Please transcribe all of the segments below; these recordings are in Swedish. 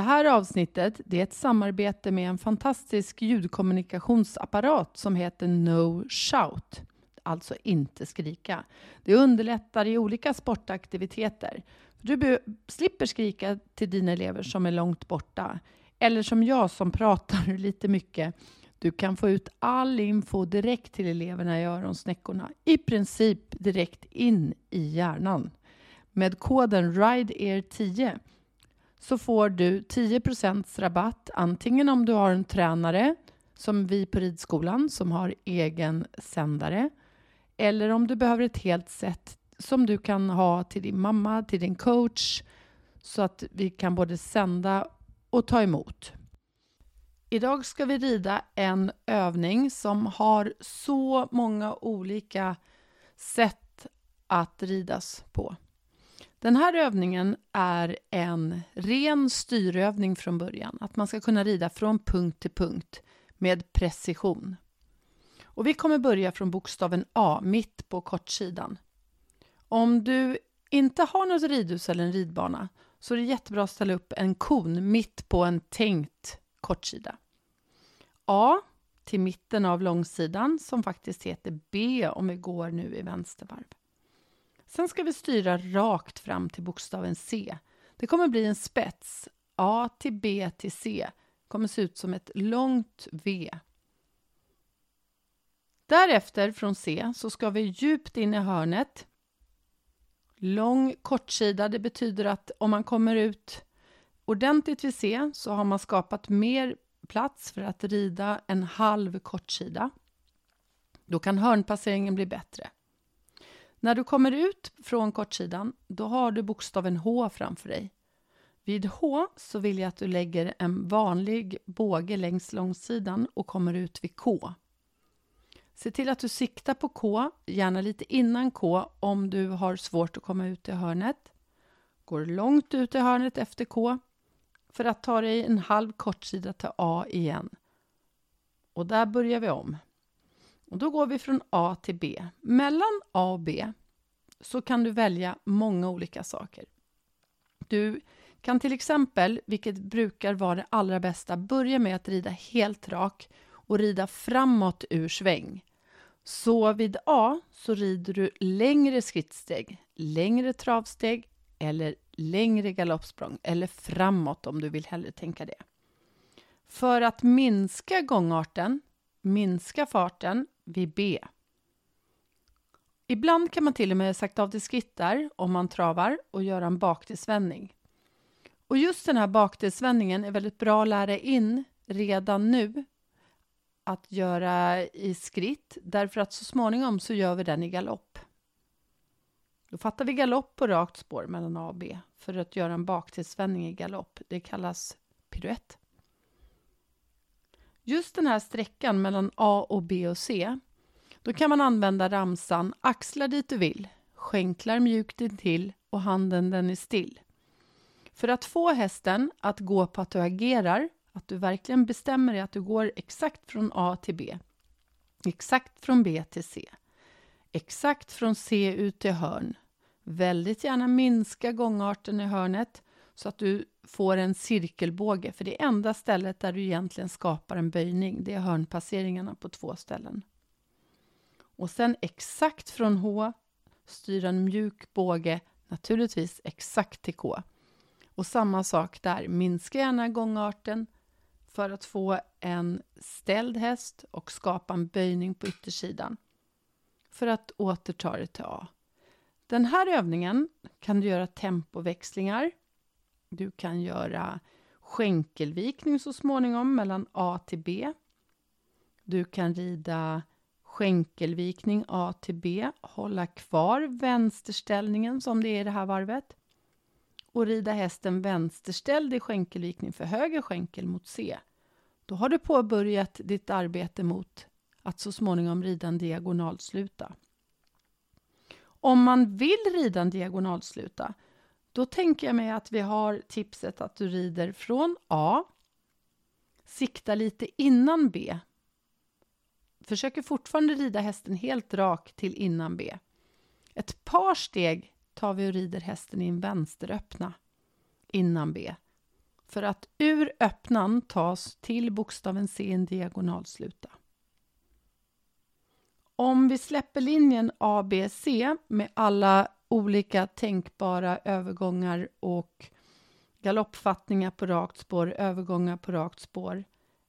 Det här avsnittet det är ett samarbete med en fantastisk ljudkommunikationsapparat som heter No Shout, alltså inte skrika. Det underlättar i olika sportaktiviteter. Du slipper skrika till dina elever som är långt borta, eller som jag som pratar lite mycket. Du kan få ut all info direkt till eleverna i öronsnäckorna, i princip direkt in i hjärnan. Med koden RIDEAR10 så får du 10% rabatt antingen om du har en tränare som vi på ridskolan som har egen sändare eller om du behöver ett helt set som du kan ha till din mamma, till din coach så att vi kan både sända och ta emot. Idag ska vi rida en övning som har så många olika sätt att ridas på. Den här övningen är en ren styrövning från början. Att man ska kunna rida från punkt till punkt med precision. Och vi kommer börja från bokstaven A, mitt på kortsidan. Om du inte har något ridhus eller en ridbana så är det jättebra att ställa upp en kon mitt på en tänkt kortsida. A till mitten av långsidan som faktiskt heter B om vi går nu i vänstervarv. Sen ska vi styra rakt fram till bokstaven C. Det kommer bli en spets. A till B till C kommer se ut som ett långt V. Därefter från C så ska vi djupt in i hörnet. Lång kortsida, det betyder att om man kommer ut ordentligt vid C så har man skapat mer plats för att rida en halv kortsida. Då kan hörnpasseringen bli bättre. När du kommer ut från kortsidan, då har du bokstaven H framför dig. Vid H så vill jag att du lägger en vanlig båge längs långsidan och kommer ut vid K. Se till att du siktar på K, gärna lite innan K om du har svårt att komma ut i hörnet. Går långt ut i hörnet efter K för att ta dig en halv kortsida till A igen. Och där börjar vi om. Och då går vi från A till B. Mellan A och B så kan du välja många olika saker. Du kan till exempel, vilket brukar vara det allra bästa, börja med att rida helt rak och rida framåt ur sväng. Så vid A så rider du längre skrittsteg, längre travsteg eller längre galoppsprång eller framåt om du vill hellre tänka det. För att minska gångarten, minska farten vid B. Ibland kan man till och med sakta av till skrittar om man travar och göra en baktillsvändning. Och just den här baktillsvändningen är väldigt bra att lära in redan nu att göra i skritt därför att så småningom så gör vi den i galopp. Då fattar vi galopp på rakt spår mellan A och B för att göra en baktillsvändning i galopp. Det kallas piruett. Just den här sträckan mellan A och B och C, då kan man använda ramsan axlar dit du vill, skänklar mjukt intill och handen den är still. För att få hästen att gå på att du agerar, att du verkligen bestämmer dig att du går exakt från A till B, exakt från B till C, exakt från C ut till hörn. Väldigt gärna minska gångarten i hörnet så att du får en cirkelbåge, för det enda stället där du egentligen skapar en böjning. Det är hörnpasseringarna på två ställen. Och sen exakt från H styra en mjuk båge, naturligtvis exakt till K. Och samma sak där, minska gärna gångarten för att få en ställd häst och skapa en böjning på yttersidan för att återta det till A. Den här övningen kan du göra tempoväxlingar. Du kan göra skänkelvikning så småningom mellan A till B. Du kan rida skänkelvikning A till B, hålla kvar vänsterställningen som det är i det här varvet och rida hästen vänsterställd i skänkelvikning för höger skänkel mot C. Då har du påbörjat ditt arbete mot att så småningom rida en diagonalsluta. Om man vill rida en diagonalsluta, då tänker jag mig att vi har tipset att du rider från A, sikta lite innan B. Försöker fortfarande rida hästen helt rak till innan B. Ett par steg tar vi och rider hästen i en vänsteröppna innan B. för att ur öppnan tas till bokstaven C en diagonalsluta. Om vi släpper linjen ABC med alla olika tänkbara övergångar och galoppfattningar på rakt spår, övergångar på rakt spår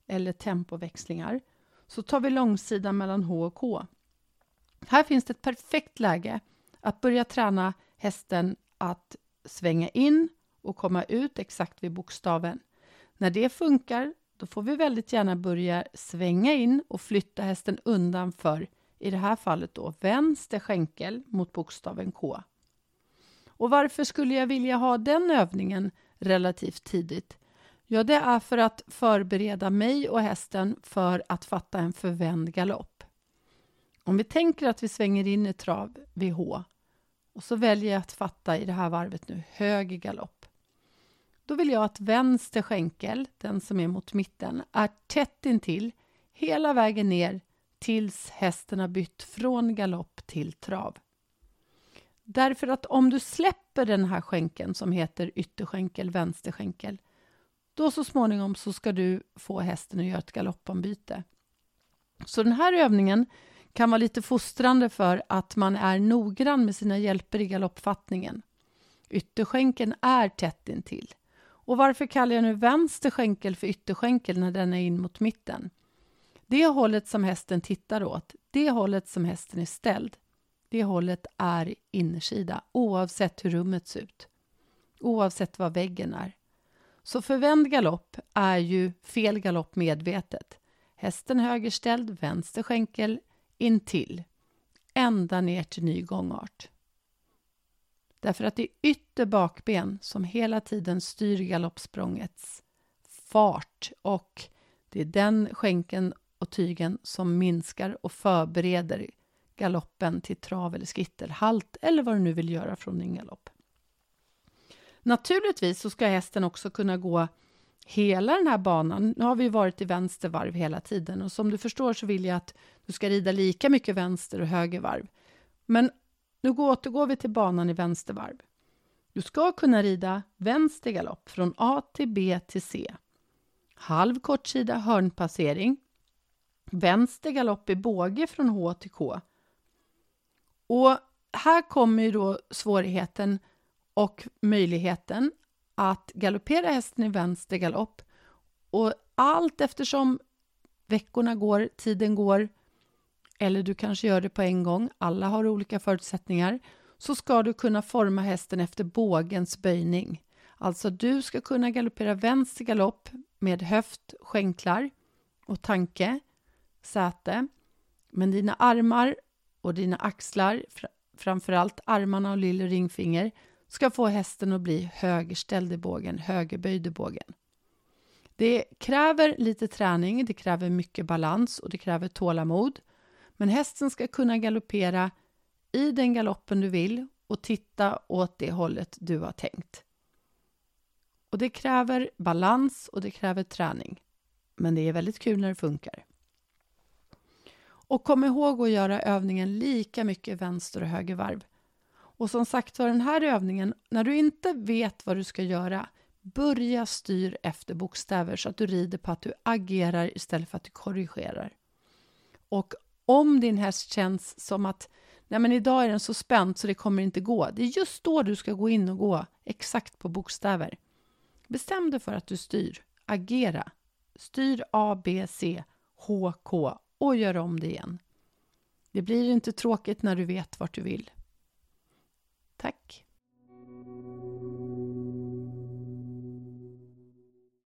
eller tempoväxlingar så tar vi långsidan mellan H och K. Här finns det ett perfekt läge att börja träna hästen att svänga in och komma ut exakt vid bokstaven. När det funkar, då får vi väldigt gärna börja svänga in och flytta hästen undan för, i det här fallet då, vänster skänkel mot bokstaven K. Och varför skulle jag vilja ha den övningen relativt tidigt? Ja, det är för att förbereda mig och hästen för att fatta en förvänd galopp. Om vi tänker att vi svänger in i trav vid H och så väljer jag att fatta i det här varvet nu höger galopp. Då vill jag att vänster skänkel, den som är mot mitten, är tätt intill hela vägen ner tills hästen har bytt från galopp till trav. Därför att om du släpper den här skänkeln som heter ytterskänkel, vänsterskänkel, då så småningom så ska du få hästen att göra ett galoppombyte. Så den här övningen kan vara lite fostrande för att man är noggrann med sina hjälper i galoppfattningen. Ytterskänkeln är tätt intill. Och varför kallar jag nu vänster skänkel för ytterskänkel när den är in mot mitten? Det hållet som hästen tittar åt, det hållet som hästen är ställd, det hållet är innersida oavsett hur rummet ser ut. Oavsett vad väggen är. Så förvänd galopp är ju fel galopp medvetet. Hästen högerställd, vänster skänkel intill, ända ner till ny gångart. Därför att det är ytter bakben som hela tiden styr galoppsprångets fart och det är den skänken och tygen som minskar och förbereder galoppen till trav eller skittelhalt eller vad du nu vill göra från din galopp. Naturligtvis så ska hästen också kunna gå hela den här banan. Nu har vi varit i vänster varv hela tiden och som du förstår så vill jag att du ska rida lika mycket vänster och höger varv. Men nu återgår vi till banan i vänstervarv. Du ska kunna rida vänster galopp från A till B till C. Halv kortsida hörnpassering. Vänster galopp i båge från H till K. Och här kommer ju då svårigheten och möjligheten att galoppera hästen i vänster galopp och allt eftersom veckorna går, tiden går eller du kanske gör det på en gång, alla har olika förutsättningar, så ska du kunna forma hästen efter bågens böjning. Alltså du ska kunna galoppera vänster galopp med höft, skänklar och tanke, säte. Men dina armar och dina axlar, framförallt armarna och lille ringfinger, ska få hästen att bli högerställd i bågen, högerböjd i bågen. Det kräver lite träning, det kräver mycket balans och det kräver tålamod. Men hästen ska kunna galoppera i den galoppen du vill och titta åt det hållet du har tänkt. Och Det kräver balans och det kräver träning. Men det är väldigt kul när det funkar. Och kom ihåg att göra övningen lika mycket vänster och högervarv. Och som sagt var, den här övningen, när du inte vet vad du ska göra, börja styr efter bokstäver så att du rider på att du agerar istället för att du korrigerar. Och om din häst känns som att Nej, men idag är den så spänd så det kommer inte gå. Det är just då du ska gå in och gå exakt på bokstäver. Bestäm dig för att du styr. Agera. Styr A, B, C, H, K och gör om det igen. Det blir inte tråkigt när du vet vart du vill. Tack!